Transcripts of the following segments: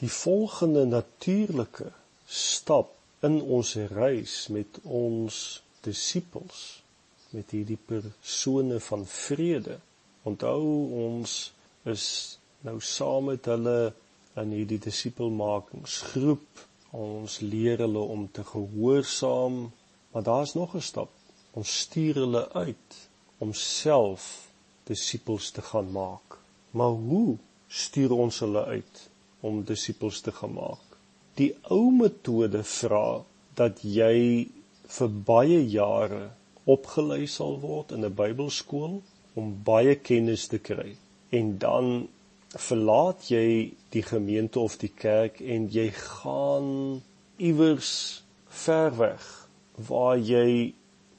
die volgende natuurlike stap in ons reis met ons disippels met hierdie persone van vrede. Onthou ons is nou saam met hulle in hierdie disipelmakingsgroep. Ons leer hulle om te gehoorsaam, maar daar's nog 'n stap. Ons stuur hulle uit om self disippels te gaan maak. Maar hoe stuur ons hulle uit? Om disippels te gemaak. Die ou metode vra dat jy vir baie jare opgelei sal word in 'n Bybelskool om baie kennis te kry en dan verlaat jy die gemeente of die kerk en jy gaan iewers ver weg waar jy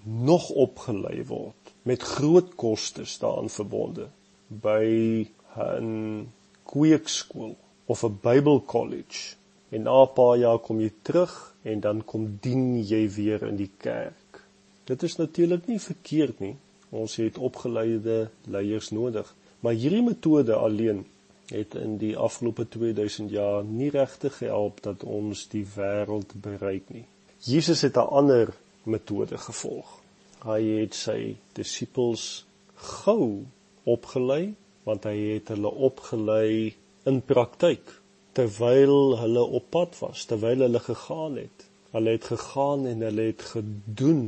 nog opgelei word met groot kostes daaraan verbonde by 'n kweekskool of 'n Bybelkollege en na 'n paar jaar kom jy terug en dan kom dien jy weer in die kerk. Dit is natuurlik nie verkeerd nie. Ons het opgeleide leiers nodig, maar hierdie metode alleen het in die afgelope 2000 jaar nie regtig gehelp dat ons die wêreld bereik nie. Jesus het 'n ander metode gevolg. Hy het sy disippels gou opgelei want hy het hulle opgelei in praktyk terwyl hulle op pad was, terwyl hulle gegaan het. Hulle het gegaan en hulle het gedoen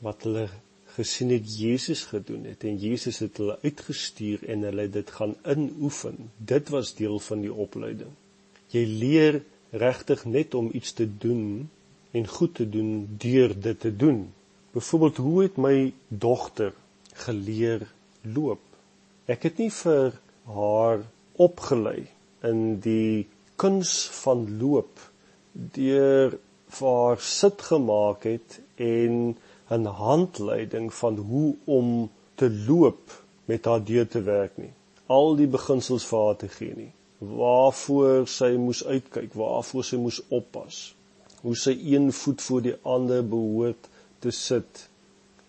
wat hulle gesien het Jesus gedoen het en Jesus het hulle uitgestuur en hulle het dit gaan inoefen. Dit was deel van die opleiding. Jy leer regtig net om iets te doen en goed te doen deur dit te doen. Byvoorbeeld, hoe het my dogter geleer loop? Ek het nie vir haar opgelei in die kuns van loop deur vir sit gemaak het en 'n handleiding van hoe om te loop met haar deur te werk nie. Al die beginsels vir haar te gee nie. Waarvoor sy moes uitkyk waarvoor sy moes oppas. Hoe sy een voet voor die ander behoort te sit.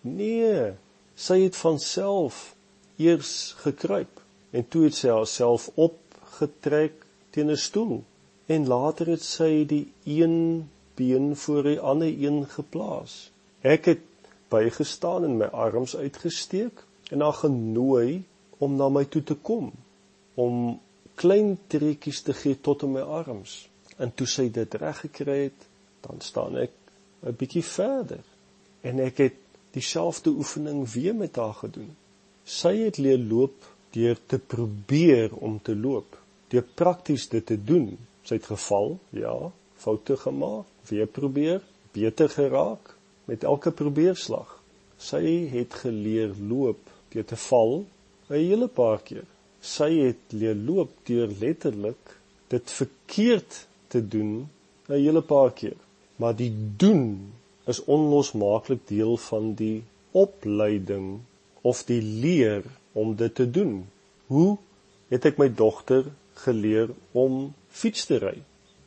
Nee sy het van self eers gekruip en toe het sy haarself opgetrek teen 'n stoel en later het sy die een been voor die ander een geplaas. Ek het bygestaan en my arms uitgesteek en haar genooi om na my toe te kom om klein trekkies te gee tot in my arms. En toe sy dit reg gekry het, dan staan ek 'n bietjie verder en ek het dieselfde oefening weer met haar gedoen. Sy het leer loop deur te probeer om te loop, deur prakties dit te doen. Sy het geval, ja, foute gemaak, weer probeer, beter geraak met elke probeerslag. Sy het geleer loop deur te val 'n hele paar keer. Sy het leer loop deur letterlik dit verkeerd te doen 'n hele paar keer. Maar die doen is onlosmaaklik deel van die opleiding of die leer om dit te doen. Hoe het ek my dogter geleer om fiets te ry?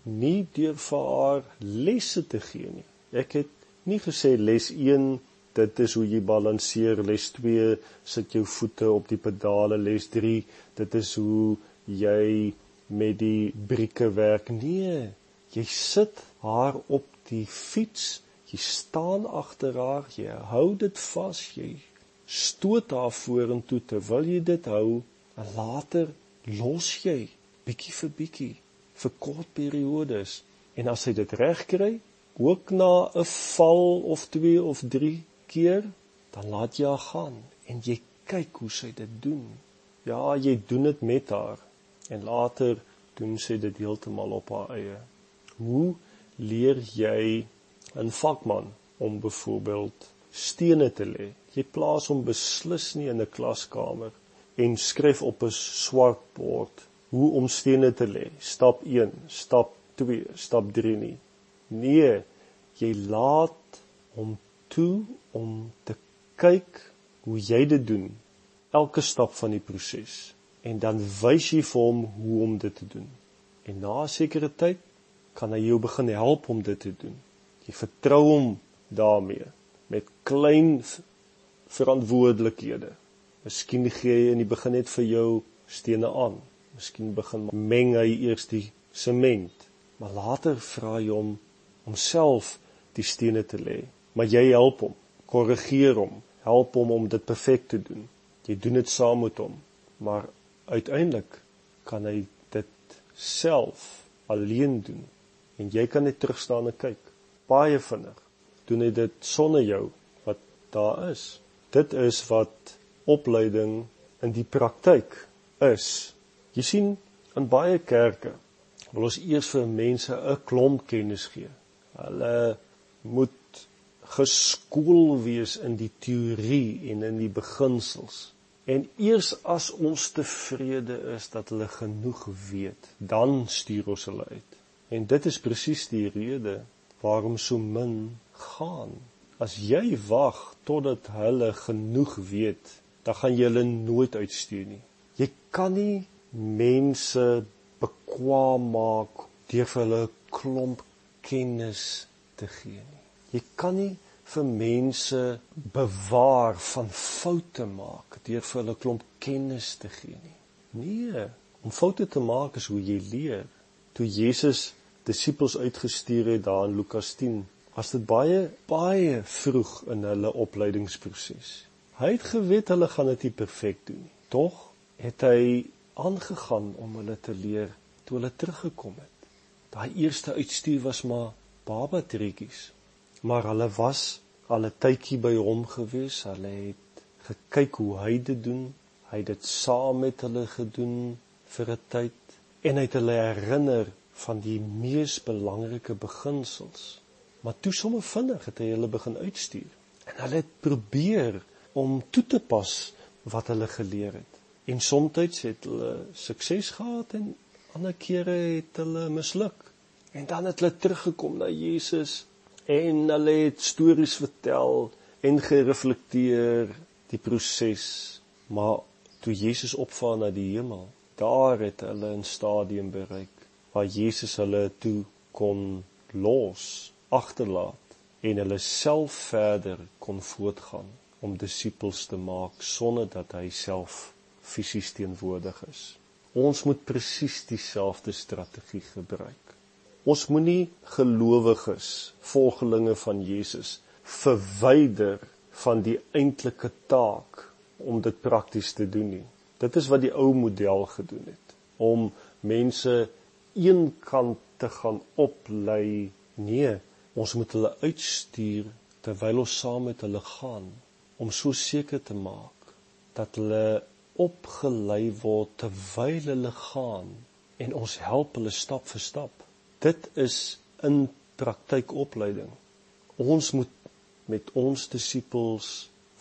Nie deur vir haar lesse te gee nie. Ek het nie gesê les 1 dit is hoe jy balanseer, les 2 sit jou voete op die pedale, les 3 dit is hoe jy met die brieke werk. Nee, jy sit haar op die fiets, jy staan agter haar, jy hou dit vas, jy stoot haar vorentoe terwyl jy dit hou en later los jy bietjie vir bietjie vir kort periodes. En as jy dit reg kry ook na 'n val of 2 of 3 keer dan laat jy haar gaan en jy kyk hoe sy dit doen. Ja jy doen dit met haar en later doen sy dit heeltemal op haar eie. Hoe leer jy 'n vakman om byvoorbeeld stene te lê Jy plaas hom beslis nie in 'n klaskamer en skryf op 'n swart bord hoe om stene te lê. Stap 1, stap 2, stap 3 nie. Nee, jy laat hom toe om te kyk hoe jy dit doen. Elke stap van die proses en dan wys jy vir hom hoe om dit te doen. En na 'n sekere tyd kan hy jou begin help om dit te doen. Jy vertrou hom daarmee met klein verantwoordelikhede. Miskien gee hy in die begin net vir jou stene aan. Miskien begin meng hy eers die sement, maar later vra hy hom om self die stene te lê. Maar jy help hom, korrigeer hom, help hom om dit perfek te doen. Jy doen dit saam met hom, maar uiteindelik kan hy dit self alleen doen en jy kan net terug staan en kyk. Baie vinnig doen hy dit sonder jou wat daar is. Dit is wat opleiding in die praktyk is. Jy sien in baie kerke wil ons eers vir mense 'n klomp kennis gee. Hulle moet geskool wees in die teorie en in die beginsels. En eers as ons tevrede is dat hulle genoeg weet, dan stuur ons hulle uit. En dit is presies die rede waarom so min gaan. As jy wag totdat hulle genoeg weet, dan gaan jy hulle nooit uitstuur nie. Jy kan nie mense bekwam maak deur vir hulle klomp kennis te gee nie. Jy kan nie vir mense bewaar van foute maak deur vir hulle klomp kennis te gee nie. Nee, om foute te maak is hoe jy leer. Toe Jesus disippels uitgestuur het daar in Lukas 10, was dit baie baie vroeg in hulle opleidingsproses. Hy het geweet hulle gaan dit nie perfek doen nie. Tog het hy aangegaan om hulle te leer toe hulle teruggekom het. Daai eerste uitstuur was maar baba trekkies maar hulle was al 'n tydjie by hom gewees. Hulle het gekyk hoe hy dit doen. Hy het dit saam met hulle gedoen vir 'n tyd en hy het hulle herinner van die mees belangrike beginsels. Maar toe sommer vinnig het hy hulle begin uitstuur. En hulle het probeer om toe te pas wat hulle geleer het. En soms het hulle sukses gehad en ander kere het hulle misluk. En dan het hulle teruggekom na Jesus en hulle het stories vertel en gereflekteer die proses maar toe Jesus opvaar na die hemel daar het hulle 'n stadium bereik waar Jesus hulle toe kon los agterlaat en hulle self verder kon voortgaan om disippels te maak sonder dat hy self fisies teenwoordig is ons moet presies dieselfde strategie gebruik Ons moenie gelowiges, volgelinge van Jesus verwyder van die eintlike taak om dit prakties te doen nie. Dit is wat die ou model gedoen het om mense een kant te gaan oplei. Nee, ons moet hulle uitstuur terwyl ons saam met hulle gaan om so seker te maak dat hulle opgelei word terwyl hulle gaan en ons help hulle stap vir stap. Dit is in praktykopleiding. Ons moet met ons disippels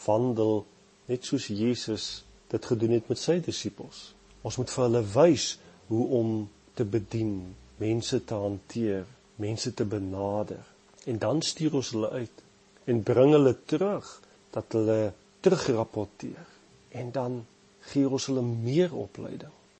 wandel net soos Jesus dit gedoen het met sy disippels. Ons moet vir hulle wys hoe om te bedien, mense te hanteer, mense te benader. En dan stuur ons hulle uit en bring hulle terug dat hulle terugrapporteer. En dan gee ons hulle meer opleiding.